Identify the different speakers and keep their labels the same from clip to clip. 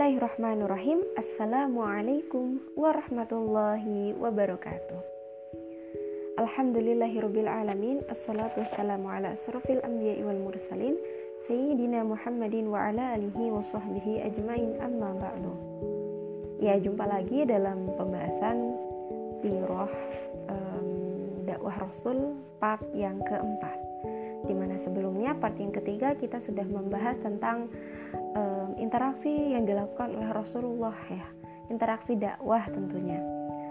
Speaker 1: Bismillahirrahmanirrahim. Assalamualaikum warahmatullahi wabarakatuh. Alhamdulillahirrabbilalamin Assalatu wassalamu ala asrafil anbiya wal mursalin. Sayyidina Muhammadin wa ala alihi wa sahbihi ajmain. Amma ba'du. Ya jumpa lagi dalam pembahasan Sirah um, dakwah Rasul part yang keempat. Di mana sebelumnya part yang ketiga kita sudah membahas tentang um, interaksi yang dilakukan oleh Rasulullah ya. Interaksi dakwah tentunya.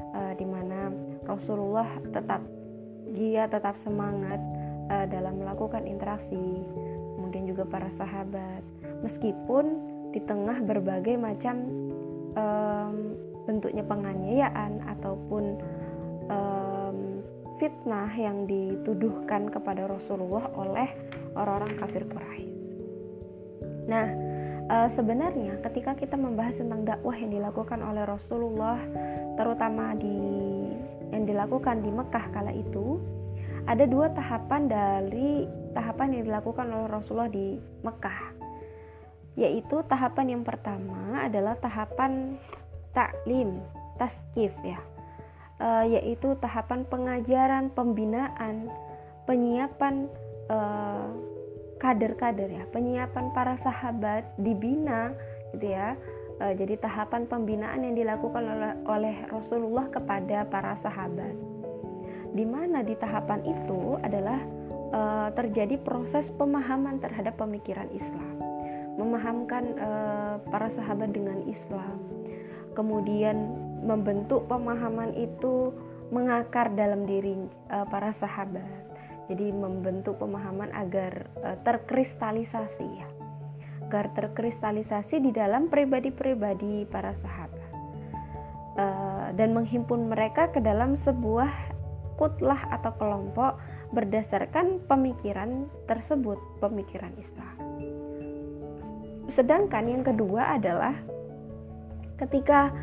Speaker 1: Uh, di mana Rasulullah tetap dia tetap semangat uh, dalam melakukan interaksi kemudian juga para sahabat. Meskipun di tengah berbagai macam um, bentuknya penganiayaan ataupun um, fitnah yang dituduhkan kepada Rasulullah oleh orang-orang kafir Quraisy. Nah, uh, sebenarnya ketika kita membahas tentang dakwah yang dilakukan oleh Rasulullah terutama di yang dilakukan di Mekah kala itu ada dua tahapan dari tahapan yang dilakukan oleh Rasulullah di Mekah. Yaitu tahapan yang pertama adalah tahapan taklim taskif ya. Uh, yaitu tahapan pengajaran pembinaan penyiapan uh, kader-kader ya penyiapan para sahabat dibina gitu ya. E, jadi tahapan pembinaan yang dilakukan oleh, oleh Rasulullah kepada para sahabat. Di mana di tahapan itu adalah e, terjadi proses pemahaman terhadap pemikiran Islam. Memahamkan e, para sahabat dengan Islam. Kemudian membentuk pemahaman itu mengakar dalam diri e, para sahabat jadi membentuk pemahaman agar uh, terkristalisasi ya. Agar terkristalisasi di dalam pribadi-pribadi para sahabat. Uh, dan menghimpun mereka ke dalam sebuah kutlah atau kelompok berdasarkan pemikiran tersebut pemikiran Islam. Sedangkan yang kedua adalah ketika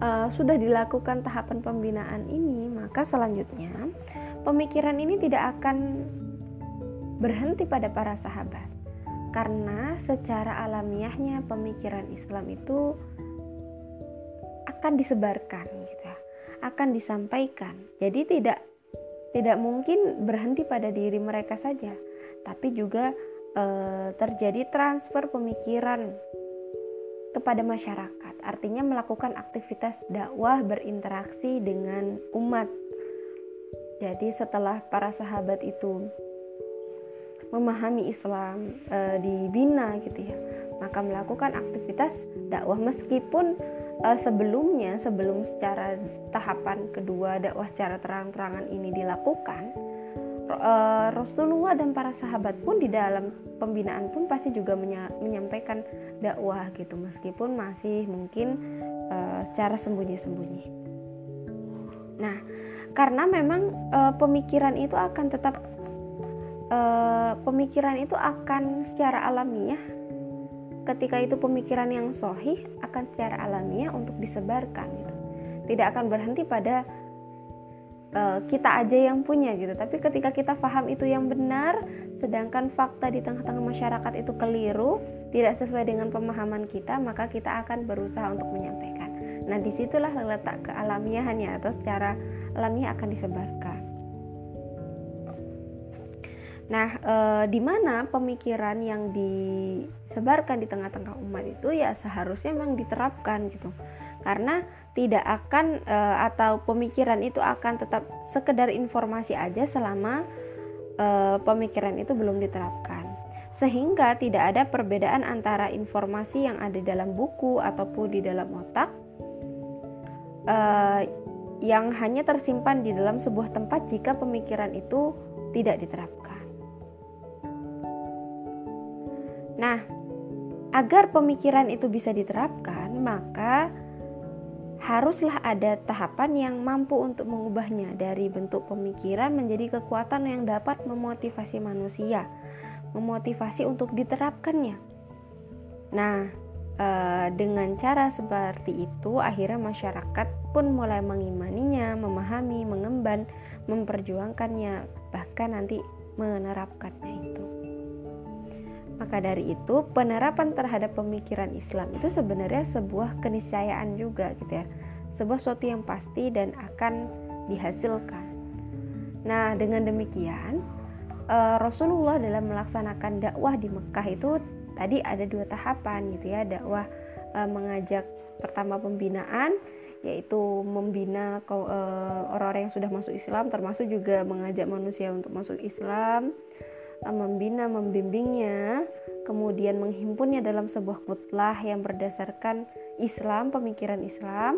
Speaker 1: uh, sudah dilakukan tahapan pembinaan ini maka selanjutnya pemikiran ini tidak akan berhenti pada para sahabat karena secara alamiahnya pemikiran Islam itu akan disebarkan gitu ya, akan disampaikan. Jadi tidak tidak mungkin berhenti pada diri mereka saja, tapi juga e, terjadi transfer pemikiran kepada masyarakat. Artinya melakukan aktivitas dakwah berinteraksi dengan umat jadi setelah para sahabat itu memahami Islam e, dibina gitu ya, maka melakukan aktivitas dakwah meskipun e, sebelumnya sebelum secara tahapan kedua dakwah secara terang-terangan ini dilakukan e, Rasulullah dan para sahabat pun di dalam pembinaan pun pasti juga menyampaikan dakwah gitu meskipun masih mungkin e, secara sembunyi-sembunyi. Nah, karena memang e, pemikiran itu akan tetap e, pemikiran itu akan secara alamiah ketika itu pemikiran yang sohih akan secara alamiah untuk disebarkan gitu. tidak akan berhenti pada e, kita aja yang punya gitu tapi ketika kita paham itu yang benar sedangkan fakta di tengah-tengah masyarakat itu keliru tidak sesuai dengan pemahaman kita maka kita akan berusaha untuk menyampaikan nah di situlah letak kealamiahannya atau secara alamiah akan disebarkan. Nah, e, di mana pemikiran yang disebarkan di tengah-tengah umat itu ya seharusnya memang diterapkan gitu. Karena tidak akan e, atau pemikiran itu akan tetap sekedar informasi aja selama e, pemikiran itu belum diterapkan. Sehingga tidak ada perbedaan antara informasi yang ada dalam buku ataupun di dalam otak e, yang hanya tersimpan di dalam sebuah tempat jika pemikiran itu tidak diterapkan. Nah, agar pemikiran itu bisa diterapkan, maka haruslah ada tahapan yang mampu untuk mengubahnya dari bentuk pemikiran menjadi kekuatan yang dapat memotivasi manusia, memotivasi untuk diterapkannya. Nah, Eh, dengan cara seperti itu, akhirnya masyarakat pun mulai mengimaninya, memahami, mengemban, memperjuangkannya, bahkan nanti menerapkannya itu. Maka dari itu, penerapan terhadap pemikiran Islam itu sebenarnya sebuah keniscayaan juga gitu ya. Sebuah sesuatu yang pasti dan akan dihasilkan. Nah, dengan demikian, eh, Rasulullah dalam melaksanakan dakwah di Mekah itu tadi ada dua tahapan gitu ya, dakwah eh, mengajak pertama pembinaan yaitu membina eh, orang-orang yang sudah masuk Islam termasuk juga mengajak manusia untuk masuk Islam eh, membina membimbingnya kemudian menghimpunnya dalam sebuah kutlah yang berdasarkan Islam pemikiran Islam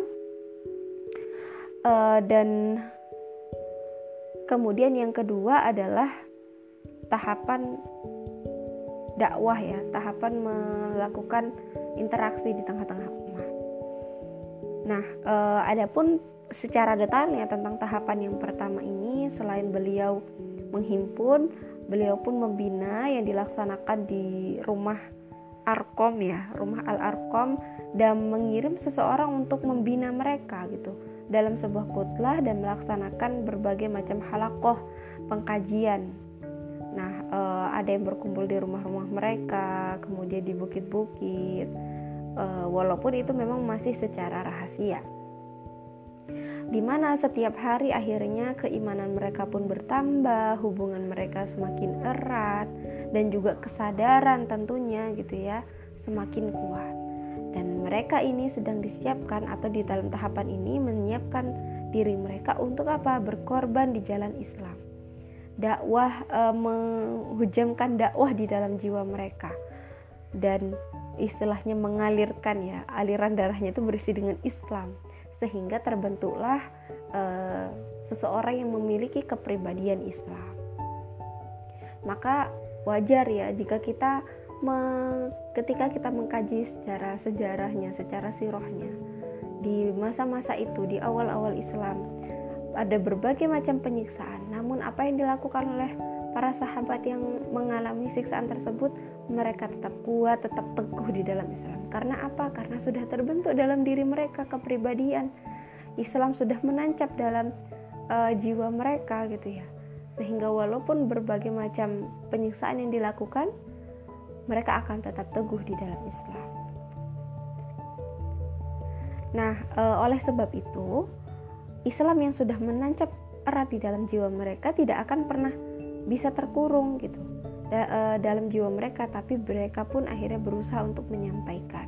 Speaker 1: dan kemudian yang kedua adalah tahapan dakwah ya tahapan melakukan interaksi di tengah-tengah umat Nah, eh, adapun secara detailnya tentang tahapan yang pertama ini selain beliau menghimpun, beliau pun membina yang dilaksanakan di rumah Arkom ya, rumah Al Arkom dan mengirim seseorang untuk membina mereka gitu dalam sebuah kutlah dan melaksanakan berbagai macam halakoh pengkajian. Nah, eh, ada yang berkumpul di rumah-rumah mereka, kemudian di bukit-bukit uh, walaupun itu memang masih secara rahasia. Di mana setiap hari akhirnya keimanan mereka pun bertambah, hubungan mereka semakin erat dan juga kesadaran tentunya gitu ya semakin kuat. Dan mereka ini sedang disiapkan atau di dalam tahapan ini menyiapkan diri mereka untuk apa? Berkorban di jalan Islam. Dakwah e, menghujamkan dakwah di dalam jiwa mereka. Dan istilahnya mengalirkan ya aliran darahnya itu berisi dengan Islam. Sehingga terbentuklah uh, seseorang yang memiliki kepribadian Islam. Maka wajar ya jika kita me, ketika kita mengkaji secara sejarahnya secara sirohnya. Di masa-masa itu di awal-awal Islam ada berbagai macam penyiksaan namun apa yang dilakukan oleh para sahabat yang mengalami siksaan tersebut mereka tetap kuat, tetap teguh di dalam Islam. Karena apa? Karena sudah terbentuk dalam diri mereka kepribadian. Islam sudah menancap dalam uh, jiwa mereka gitu ya. Sehingga walaupun berbagai macam penyiksaan yang dilakukan, mereka akan tetap teguh di dalam Islam. Nah, uh, oleh sebab itu, Islam yang sudah menancap erat di dalam jiwa mereka tidak akan pernah bisa terkurung gitu. Da, uh, dalam jiwa mereka tapi mereka pun akhirnya berusaha untuk menyampaikan.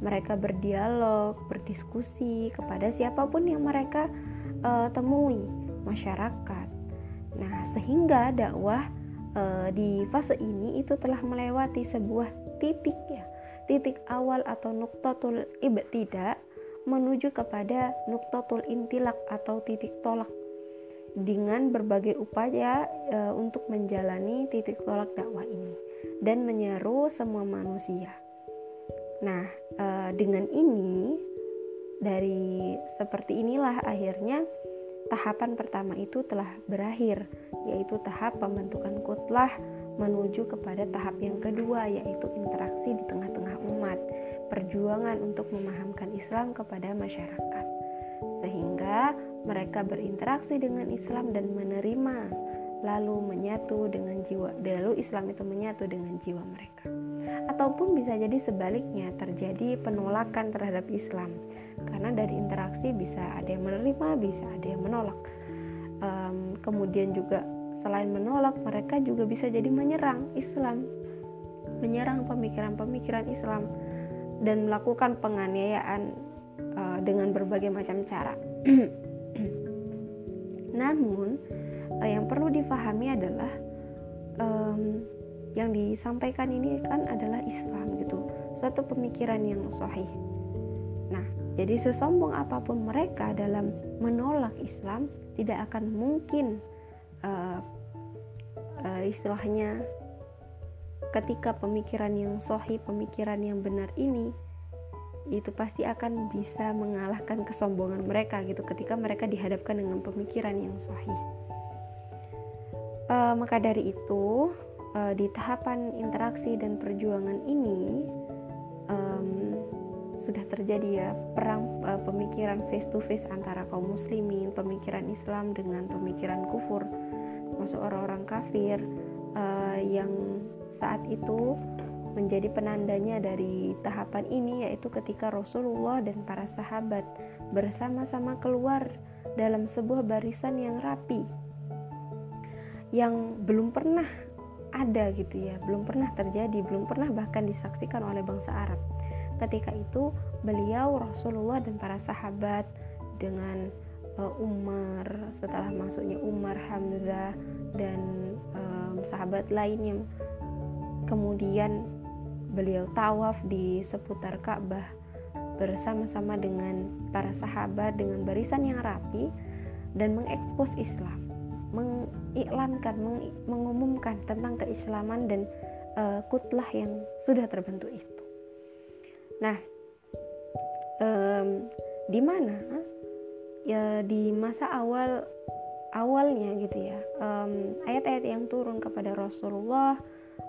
Speaker 1: Mereka berdialog berdiskusi kepada siapa pun yang mereka uh, temui masyarakat. Nah sehingga dakwah uh, di fase ini itu telah melewati sebuah titik ya. Titik awal atau nuktatul ibtidak menuju kepada nuktatul intilak atau titik tolak dengan berbagai upaya e, untuk menjalani titik tolak dakwah ini dan menyeru semua manusia. Nah, e, dengan ini dari seperti inilah akhirnya tahapan pertama itu telah berakhir, yaitu tahap pembentukan kutlah menuju kepada tahap yang kedua yaitu interaksi di tengah-tengah umat, perjuangan untuk memahamkan Islam kepada masyarakat. Sehingga mereka berinteraksi dengan Islam dan menerima lalu menyatu dengan jiwa lalu Islam itu menyatu dengan jiwa mereka. Ataupun bisa jadi sebaliknya terjadi penolakan terhadap Islam. Karena dari interaksi bisa ada yang menerima bisa ada yang menolak. Um, kemudian juga selain menolak mereka juga bisa jadi menyerang Islam. Menyerang pemikiran-pemikiran Islam dan melakukan penganiayaan uh, dengan berbagai macam cara Namun uh, yang perlu difahami adalah um, yang disampaikan ini kan adalah Islam gitu, suatu pemikiran yang sahih. Nah, jadi sesombong apa pun mereka dalam menolak Islam tidak akan mungkin uh, istilahnya ketika pemikiran yang sahih, pemikiran yang benar ini itu pasti akan bisa mengalahkan kesombongan mereka gitu ketika mereka dihadapkan dengan pemikiran yang sahih. Uh, maka dari itu uh, di tahapan interaksi dan perjuangan ini um, sudah terjadi ya perang uh, pemikiran face to face antara kaum muslimin, pemikiran Islam dengan pemikiran kufur, masuk orang-orang kafir uh, yang saat itu menjadi penandanya dari tahapan ini yaitu ketika Rasulullah dan para sahabat bersama-sama keluar dalam sebuah barisan yang rapi yang belum pernah ada gitu ya, belum pernah terjadi, belum pernah bahkan disaksikan oleh bangsa Arab. Ketika itu beliau Rasulullah dan para sahabat dengan uh, Umar setelah masuknya Umar Hamzah dan um, sahabat lainnya kemudian beliau tawaf di seputar Ka'bah bersama-sama dengan para sahabat dengan barisan yang rapi dan mengekspos Islam, mengiklankan, meng mengumumkan tentang keislaman dan uh, kutlah yang sudah terbentuk itu. Nah, um, di mana ya di masa awal awalnya gitu ya ayat-ayat um, yang turun kepada Rasulullah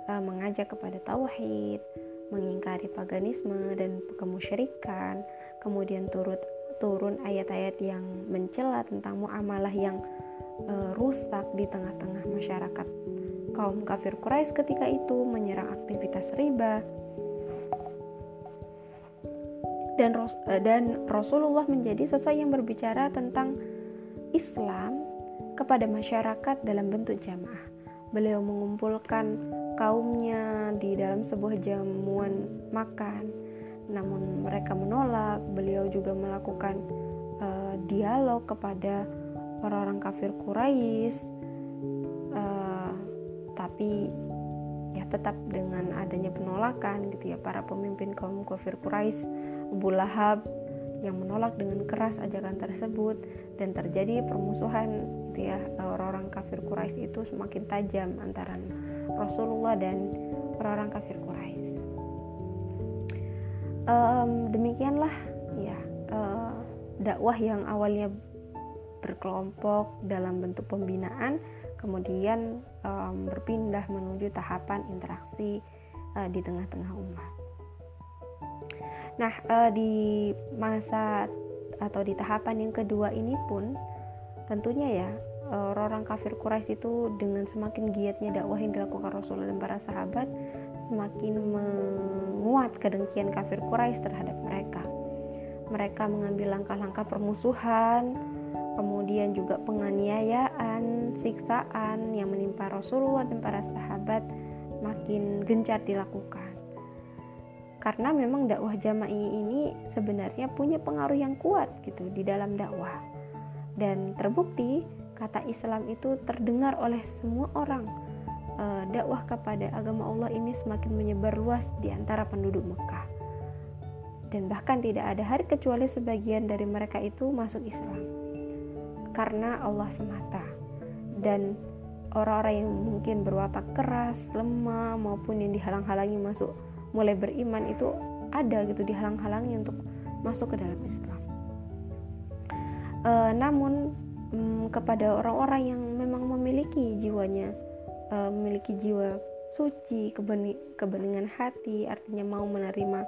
Speaker 1: uh, mengajak kepada tauhid, mengingkari paganisme dan kemusyrikan, kemudian turut turun ayat-ayat yang mencela tentang muamalah yang uh, rusak di tengah-tengah masyarakat. Kaum kafir Quraisy ketika itu menyerang aktivitas riba. Dan, uh, dan Rasulullah menjadi sosok yang berbicara tentang Islam kepada masyarakat dalam bentuk jamaah. Beliau mengumpulkan kaumnya di dalam sebuah jamuan makan. Namun mereka menolak. Beliau juga melakukan uh, dialog kepada orang-orang kafir Quraisy. Uh, tapi ya tetap dengan adanya penolakan gitu ya para pemimpin kaum kafir Quraisy, Abu Lahab yang menolak dengan keras ajakan tersebut dan terjadi permusuhan gitu ya orang-orang kafir Quraisy itu semakin tajam antara Rasulullah dan orang-orang kafir Quraisy. Um, demikianlah ya uh, dakwah yang awalnya berkelompok dalam bentuk pembinaan, kemudian um, berpindah menuju tahapan interaksi uh, di tengah-tengah umat. Nah, uh, di masa atau di tahapan yang kedua ini pun tentunya ya orang-orang kafir Quraisy itu dengan semakin giatnya dakwah yang dilakukan Rasulullah dan para sahabat semakin menguat kedengkian kafir Quraisy terhadap mereka. Mereka mengambil langkah-langkah permusuhan, kemudian juga penganiayaan, siksaan yang menimpa Rasulullah dan para sahabat makin gencar dilakukan. Karena memang dakwah jama'i ini sebenarnya punya pengaruh yang kuat gitu di dalam dakwah. Dan terbukti kata Islam itu terdengar oleh semua orang. E, dakwah kepada agama Allah ini semakin menyebar luas di antara penduduk Mekah. Dan bahkan tidak ada hari kecuali sebagian dari mereka itu masuk Islam. Karena Allah semata. Dan orang-orang yang mungkin berwatak keras, lemah maupun yang dihalang-halangi masuk mulai beriman itu ada gitu dihalang-halangi untuk masuk ke dalam Islam. E, namun um, kepada orang-orang yang memang memiliki jiwanya uh, memiliki jiwa suci kebeningan hati artinya mau menerima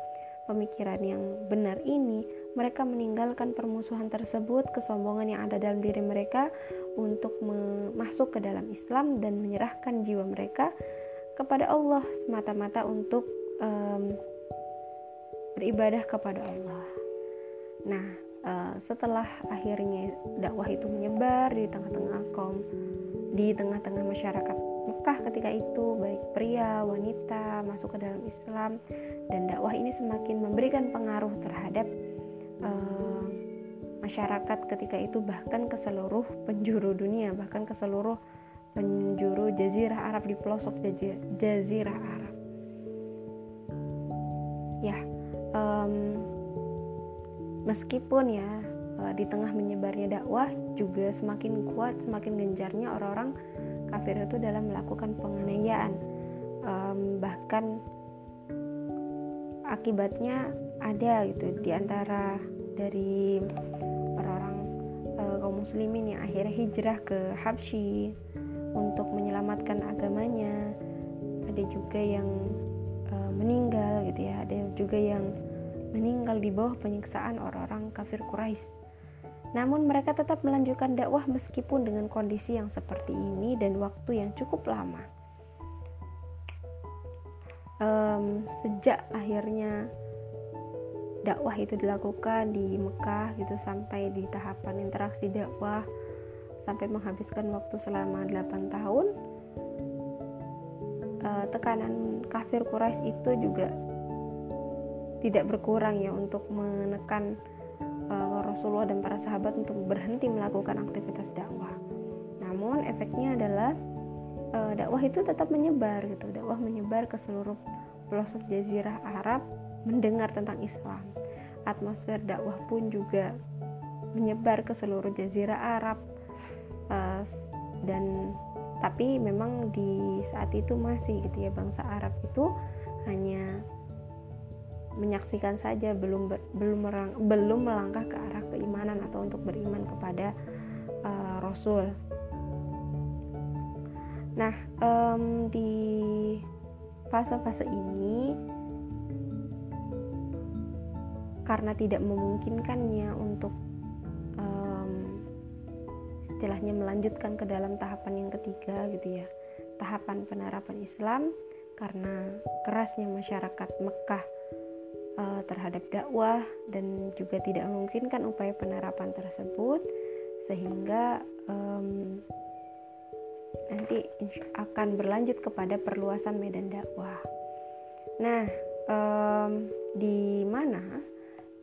Speaker 1: pemikiran yang benar ini mereka meninggalkan permusuhan tersebut kesombongan yang ada dalam diri mereka untuk masuk ke dalam Islam dan menyerahkan jiwa mereka kepada Allah semata-mata untuk um, beribadah kepada Allah. Nah uh, setelah akhirnya dakwah itu menyebar di tengah-tengah kaum di tengah-tengah masyarakat Mekah ketika itu baik pria wanita masuk ke dalam Islam dan dakwah ini semakin memberikan pengaruh terhadap uh, masyarakat ketika itu bahkan ke seluruh penjuru dunia bahkan ke seluruh penjuru jazirah Arab di pelosok jazirah Arab. Ya um, Meskipun ya e, di tengah menyebarnya dakwah juga semakin kuat, semakin gencarnya orang-orang kafir itu dalam melakukan penganiayaan. Um, bahkan akibatnya ada gitu di antara dari orang-orang uh, kaum muslimin yang akhirnya hijrah ke Habsyi untuk menyelamatkan agamanya. Ada juga yang uh, meninggal gitu ya, ada juga yang meninggal di bawah penyiksaan orang-orang kafir Quraisy. Namun mereka tetap melanjutkan dakwah meskipun dengan kondisi yang seperti ini dan waktu yang cukup lama. um, sejak akhirnya dakwah itu dilakukan di Mekah gitu sampai di tahapan interaksi dakwah sampai menghabiskan waktu selama 8 tahun uh, tekanan kafir Quraisy itu juga tidak berkurang ya untuk menekan uh, Rasulullah dan para sahabat untuk berhenti melakukan aktivitas dakwah. Namun efeknya adalah uh, dakwah itu tetap menyebar gitu. Dakwah menyebar ke seluruh pelosok jazirah Arab mendengar tentang Islam. Atmosfer dakwah pun juga menyebar ke seluruh jazirah Arab uh, dan tapi memang di saat itu masih gitu ya bangsa Arab itu hanya menyaksikan saja belum belum merang, belum melangkah ke arah keimanan atau untuk beriman kepada uh, Rasul. Nah um, di fase-fase ini karena tidak memungkinkannya untuk um, istilahnya melanjutkan ke dalam tahapan yang ketiga gitu ya tahapan penerapan Islam karena kerasnya masyarakat Mekah uh, terhadap dakwah dan juga tidak memungkinkan upaya penerapan tersebut sehingga um, nanti akan berlanjut kepada perluasan medan dakwah. Nah, um, di mana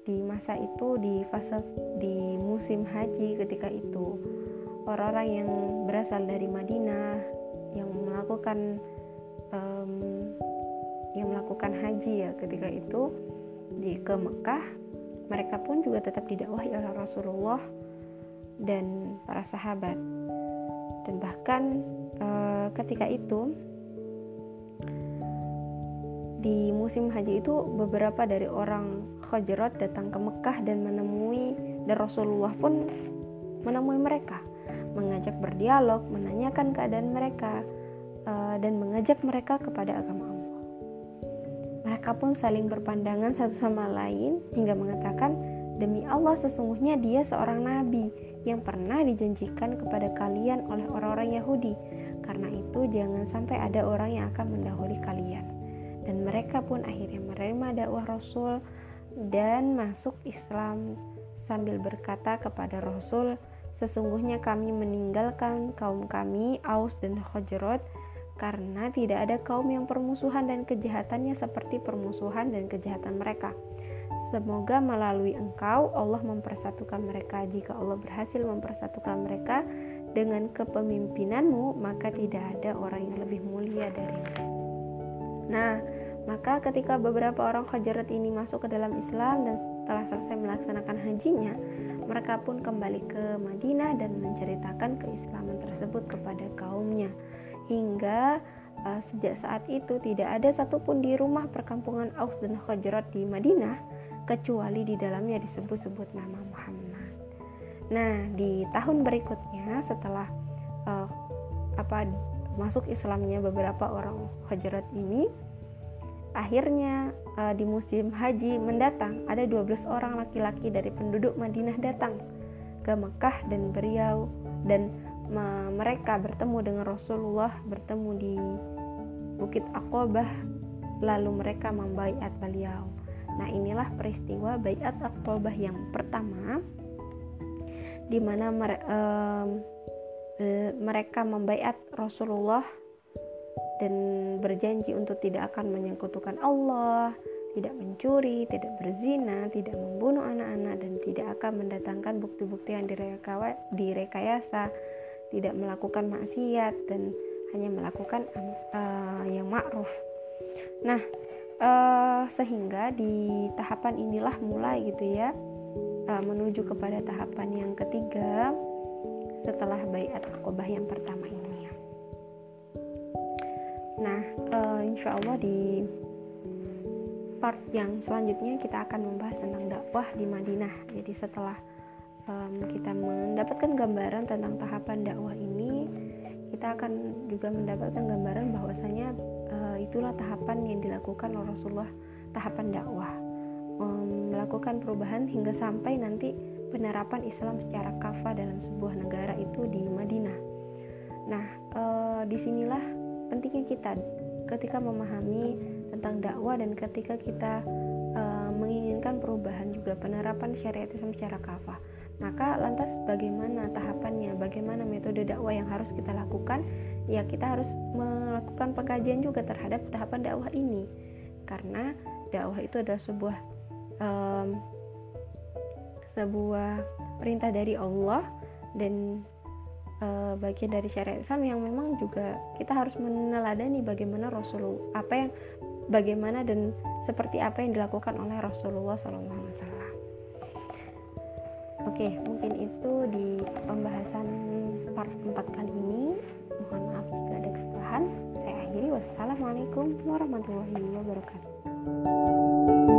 Speaker 1: di masa itu di fase di musim haji ketika itu orang-orang yang berasal dari Madinah yang melakukan um, yang melakukan haji ya ketika itu di ke Mekah mereka pun juga tetap didakwahi oleh Rasulullah dan para sahabat dan bahkan uh, ketika itu di musim haji itu beberapa dari orang Khajrat datang ke Mekah dan menemui dan Rasulullah pun menemui mereka, mengajak berdialog, menanyakan keadaan mereka uh, dan mengajak mereka kepada agama Allah. Mereka pun saling berpandangan satu sama lain hingga mengatakan, "Demi Allah, sesungguhnya Dia seorang nabi yang pernah dijanjikan kepada kalian oleh orang-orang Yahudi. Karena itu, jangan sampai ada orang yang akan mendahului kalian." Dan mereka pun akhirnya menerima dakwah Rasul dan masuk Islam sambil berkata kepada Rasul, "Sesungguhnya kami meninggalkan kaum kami, Aus dan Khajrat, karena tidak ada kaum yang permusuhan dan kejahatannya seperti permusuhan dan kejahatan mereka. Semoga melalui engkau Allah mempersatukan mereka. Jika Allah berhasil mempersatukan mereka dengan kepemimpinanmu, maka tidak ada orang yang lebih mulia darimu." Nah, maka ketika beberapa orang Khajarat ini masuk ke dalam Islam dan setelah selesai melaksanakan hajinya, mereka pun kembali ke Madinah dan menceritakan keislaman tersebut kepada kaumnya. Hingga uh, sejak saat itu tidak ada satupun di rumah perkampungan Aus dan Khajarat di Madinah kecuali di dalamnya disebut-sebut nama Muhammad. Nah, di tahun berikutnya setelah uh, apa masuk Islamnya beberapa orang Khajarat ini, Akhirnya uh, di musim haji mendatang ada 12 orang laki-laki dari penduduk Madinah datang ke Mekah dan beliau dan mereka bertemu dengan Rasulullah bertemu di Bukit Aqabah lalu mereka membaiat beliau. Nah, inilah peristiwa baiat Aqabah yang pertama di mana mereka membaiat Rasulullah dan berjanji untuk tidak akan menyekutukan Allah, tidak mencuri, tidak berzina, tidak membunuh anak-anak dan tidak akan mendatangkan bukti-bukti yang direkayasa, tidak melakukan maksiat dan hanya melakukan uh, yang ma'ruf. Nah, uh, sehingga di tahapan inilah mulai gitu ya uh, menuju kepada tahapan yang ketiga setelah bayat akobah yang pertama ini. Nah, uh, insya Allah di part yang selanjutnya kita akan membahas tentang dakwah di Madinah. Jadi setelah um, kita mendapatkan gambaran tentang tahapan dakwah ini, kita akan juga mendapatkan gambaran bahwasanya uh, itulah tahapan yang dilakukan oleh Rasulullah, tahapan dakwah, um, melakukan perubahan hingga sampai nanti penerapan Islam secara kafah dalam sebuah negara itu di Madinah. Nah, uh, di sinilah pentingnya kita ketika memahami tentang dakwah dan ketika kita uh, menginginkan perubahan juga penerapan syariat Islam secara kafah maka lantas bagaimana tahapannya? Bagaimana metode dakwah yang harus kita lakukan? Ya kita harus melakukan pengkajian juga terhadap tahapan dakwah ini. Karena dakwah itu adalah sebuah um, sebuah perintah dari Allah dan e, bagian dari syariat Islam yang memang juga kita harus meneladani bagaimana Rasulullah apa yang bagaimana dan seperti apa yang dilakukan oleh Rasulullah SAW. Oke, mungkin itu di pembahasan part 4 kali ini. Mohon maaf jika ada kesalahan. Saya akhiri. Wassalamualaikum warahmatullahi wabarakatuh.